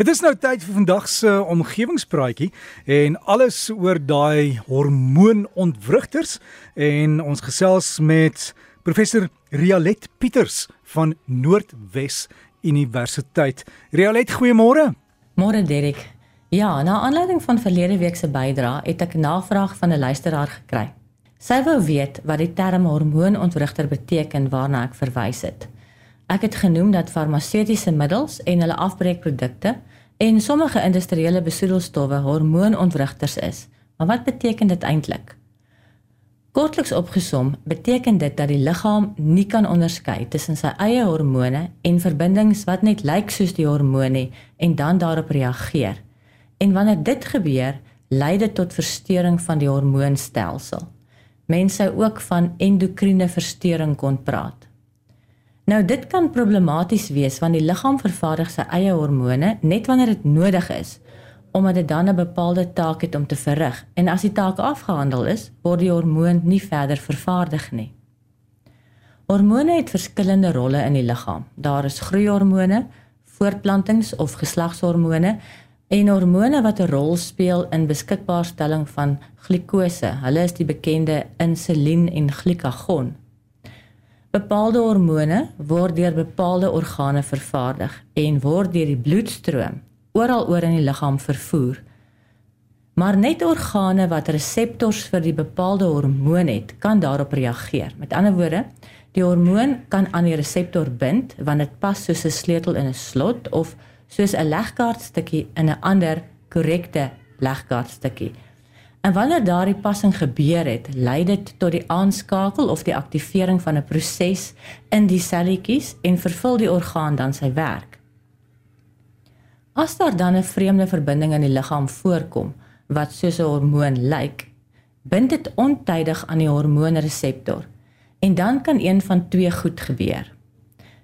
Dit is nou tyd vir vandag se omgewingspraatjie en alles oor daai hormoonontwrigters en ons gesels met professor Rialet Pieters van Noordwes Universiteit. Rialet, goeiemôre. Môre Derek. Ja, na aanleiding van verlede week se bydrae het ek navraag van 'n luisteraar gekry. Sy wou weet wat die term hormoonontwrigter beteken waarna ek verwys het. Ek het genoem dat farmaseutiese middels en hulle afbreekprodukte en sommige industriële besoedelstowwe hormoonontwrigters is. Maar wat beteken dit eintlik? Kortliks opgesom, beteken dit dat die liggaam nie kan onderskei tussen sy eie hormone en verbindings wat net lyk soos die hormone en dan daarop reageer. En wanneer dit gebeur, lei dit tot verstoring van die hormoonstelsel. Mense sou ook van endokriene verstoring kon praat. Nou dit kan problematies wees want die liggaam vervaardig sy eie hormone net wanneer dit nodig is omdat dit dan 'n bepaalde taak het om te verrig en as die taak afgehandel is, word die hormoon nie verder vervaardig nie. Hormone het verskillende rolle in die liggaam. Daar is groeihormone, voortplantings of geslagshormone en hormone wat 'n rol speel in beskikbaarstelling van glikose. Hulle is die bekende insulien en glikagon. Bepaalde hormone word deur bepaalde organe vervaardig en word deur die bloedstroom oral oor in die liggaam vervoer. Maar net organe wat reseptors vir die bepaalde hormoon het, kan daarop reageer. Met ander woorde, die hormoon kan aan die reseptor bind wanneer dit pas soos 'n sleutel in 'n slot of soos 'n legkaartstukkie in 'n ander korrekte legkaartstukkie. En wanneer daardie passing gebeur het, lei dit tot die aanskakel of die aktivering van 'n proses in die selletjies en vervul die orgaan dan sy werk. As daar dan 'n vreemde verbinding in die liggaam voorkom wat soos 'n hormoon lyk, bind dit ontydig aan die hormoonreseptor en dan kan een van twee goed gebeur.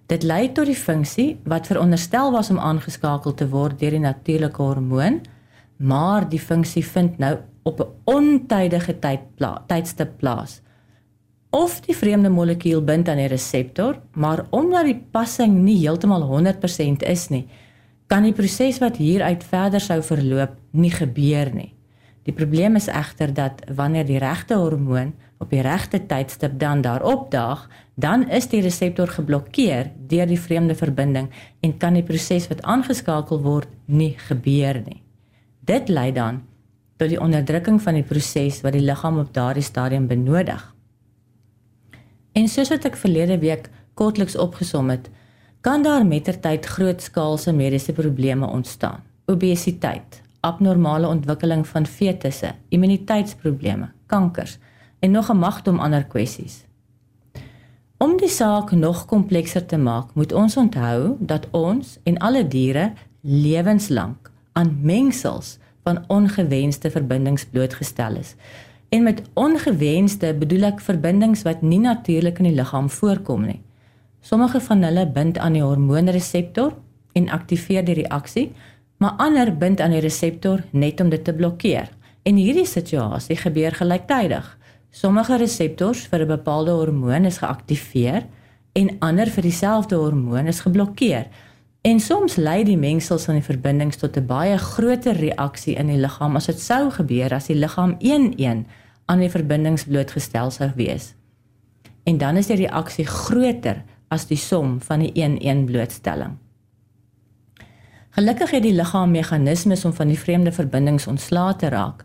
Dit lei tot die funksie wat veronderstel was om aangeskakel te word deur die natuurlike hormoon, maar die funksie vind nou op 'n ontydige tyd pla tydstip plaas. Of die vreemde molekuul bind aan die reseptor, maar omdat die passing nie heeltemal 100% is nie, kan die proses wat hieruit verder sou verloop nie gebeur nie. Die probleem is egter dat wanneer die regte hormoon op die regte tydstip dan daar opdaag, dan is die reseptor geblokkeer deur die vreemde verbinding en kan die proses wat aangeskakel word nie gebeur nie. Dit lei dan tot die onderdrukking van die proses wat die liggaam op daardie stadium benodig. En soos wat ek verlede week kortliks opgesom het, kan daar mettertyd grootskaalse mediese probleme ontstaan. Obesiteit, abnormale ontwikkeling van fetusse, immuniteitsprobleme, kankers en nog 'n magdom ander kwessies. Om die saak nog komplekser te maak, moet ons onthou dat ons en alle diere lewenslank aan mengsels van ongewenste verbindings blootgestel is. En met ongewenste bedoel ek verbindings wat nie natuurlik in die liggaam voorkom nie. Sommige van hulle bind aan die hormoonreseptor en aktiveer die reaksie, maar ander bind aan die reseptor net om dit te blokkeer. En hierdie situasie gebeur gelyktydig. Sommige reseptors vir 'n bepaalde hormoon is geaktiveer en ander vir dieselfde hormoon is geblokkeer. En soms lei die mengsels van die verbindings tot 'n baie groter reaksie in die liggaam as dit sou gebeur as die liggaam een-een aan die verbindings blootgestel sou wees. En dan is die reaksie groter as die som van die een-een blootstelling. Gelukkig het die liggaam meganismes om van die vreemde verbindings ontslae te raak.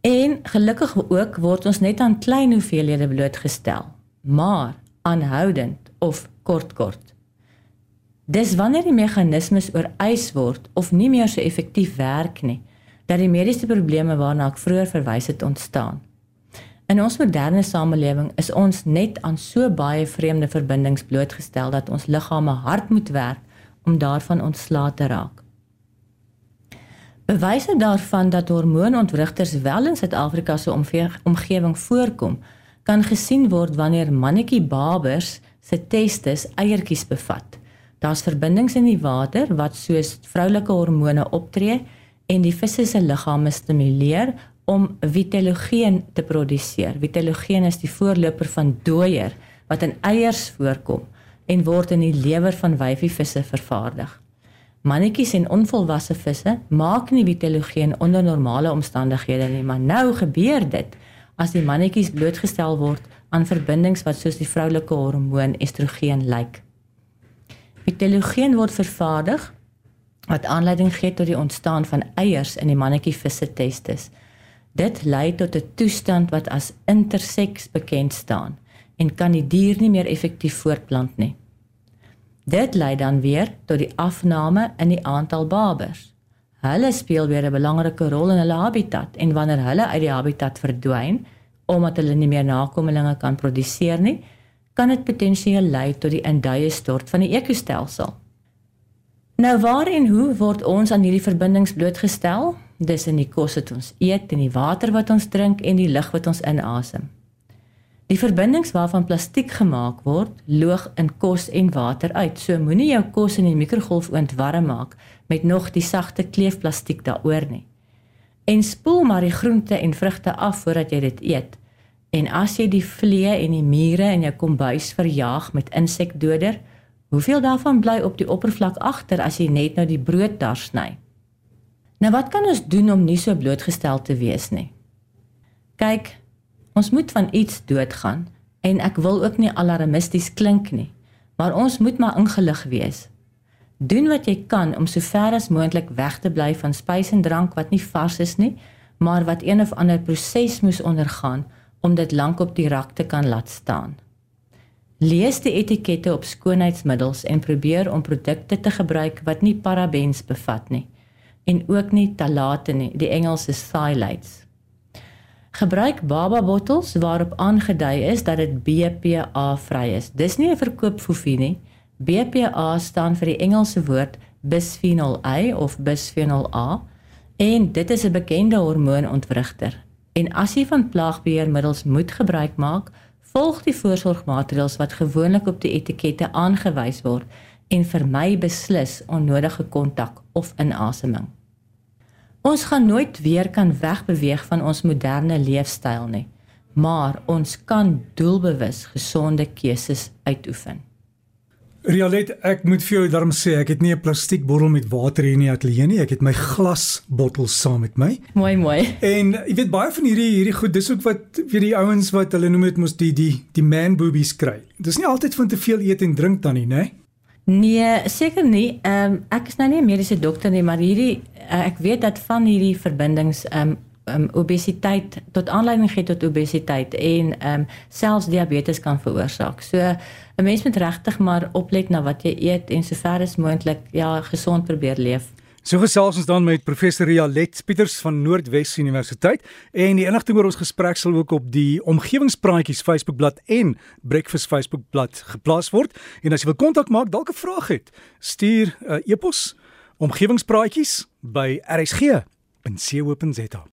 En gelukkig ook word ons net aan klein hoeveelhede blootgestel, maar aanhoudend of kort kort. Dis wanneer die meganismes oorwys word of nie meer so effektief werk nie, dat die mediese probleme waarna ek vroeër verwys het ontstaan. In ons moderne samelewing is ons net aan so baie vreemde verbindings blootgestel dat ons liggame hard moet werk om daarvan ontslae te raak. Bewyse daarvan dat hormoonontwrigters wel in Suid-Afrika se omgewing voorkom, kan gesien word wanneer mannetjie babers se testis eiertjies bevat. Daar's verbindings in die water wat soos vroulike hormone optree en die visse se liggame stimuleer om vitellogeen te produseer. Vitellogeen is die voorloper van dooier wat in eiers voorkom en word in die lewer van wyfievisse vervaardig. Mannetjies en onvolwasse visse maak nie vitellogeen onder normale omstandighede nie, maar nou gebeur dit as die mannetjies blootgestel word aan verbindings wat soos die vroulike hormoon estrogen lyk. Vitellogeen word vervaardig wat aanleiding gee tot die ontstaan van eiers in die mannetjie visse testis. Dit lei tot 'n toestand wat as interseks bekend staan en kan die dier nie meer effektief voortplant nie. Dit lei dan weer tot die afname in die aantal babers. Hulle speel weer 'n belangrike rol in hulle habitat en wanneer hulle uit die habitat verdwyn omdat hulle nie meer nakommelinge kan produseer nie, kan dit potensieel lei tot die induie stort van die ekostelsel. Nou waar en hoe word ons aan hierdie verbindings blootgestel? Dis in die kos wat ons eet, in die water wat ons drink en die lug wat ons inasem. Die verbindings waarvan plastiek gemaak word, loog in kos en water uit. So moenie jou kos in die mikrogolfoond warm maak met nog die sagte kleefplastiek daaroor nie. En spoel maar die groente en vrugte af voordat jy dit eet. En as jy die vliee en die mure in jou kombuis verjaag met insekdoder, hoeveel daarvan bly op die oppervlak agter as jy net nou die brood daar sny? Nou wat kan ons doen om nie so blootgestel te wees nie? Kyk, Ons moet van iets doodgaan en ek wil ook nie alarmisties klink nie, maar ons moet maar ingelig wees. Doen wat jy kan om so ver as moontlik weg te bly van spys en drank wat nie vars is nie, maar wat een of ander proses moes ondergaan om dit lank op die rak te kan laat staan. Lees die etikette op skoonheidsmiddels en probeer om produkte te gebruik wat nie parabens bevat nie en ook nie talate nie, die Engelse phthalates. Gebruik baba bottels waarop aangedui is dat dit BPA vry is. Dis nie 'n verkoopfofie nie. BPA staan vir die Engelse woord bisphenol A of bisphenol A en dit is 'n bekende hormoonontwrigter. En as jy van plaagbeheermiddels moet gebruik maak, volg die voorsorgmaatreëls wat gewoonlik op die etikette aangewys word en vermy beslis onnodige kontak of inaseming. Ons gaan nooit weer kan wegbeweeg van ons moderne leefstyl nie, maar ons kan doelbewus gesonde keuses uitoefen. Rialet, ek moet vir jou daarom sê, ek het nie 'n plastiekbottel met water hier in die ateljee nie, ek het my glasbottel saam met my. Mooi, mooi. En jy weet baie van hierdie hierdie goed, dis ook wat vir die ouens wat hulle noem dit mos die die die man boobies kry. Dis nie altyd van te veel eet en drink dan nie, né? Nee? Nee, seker nie. Ehm um, ek is nou nie 'n mediese dokter nie, maar hierdie uh, ek weet dat van hierdie verbindings ehm um, um, obesiteit tot aanleiding gee tot obesiteit en um, selfs diabetes kan veroorsaak. So 'n mens moet regtig maar oplet na wat jy eet en sover as moontlik ja, gesond probeer leef. So gesels ons dan met professor Rialet Pieters van Noordwes Universiteit en die inligting oor ons gesprek sal ook op die omgewingspraatjies Facebookblad en Breakfast Facebookblad geplaas word. En as jy wil kontak maak, dalk 'n vraag het, stuur 'n uh, e-pos omgewingspraatjies by rsg.co.za.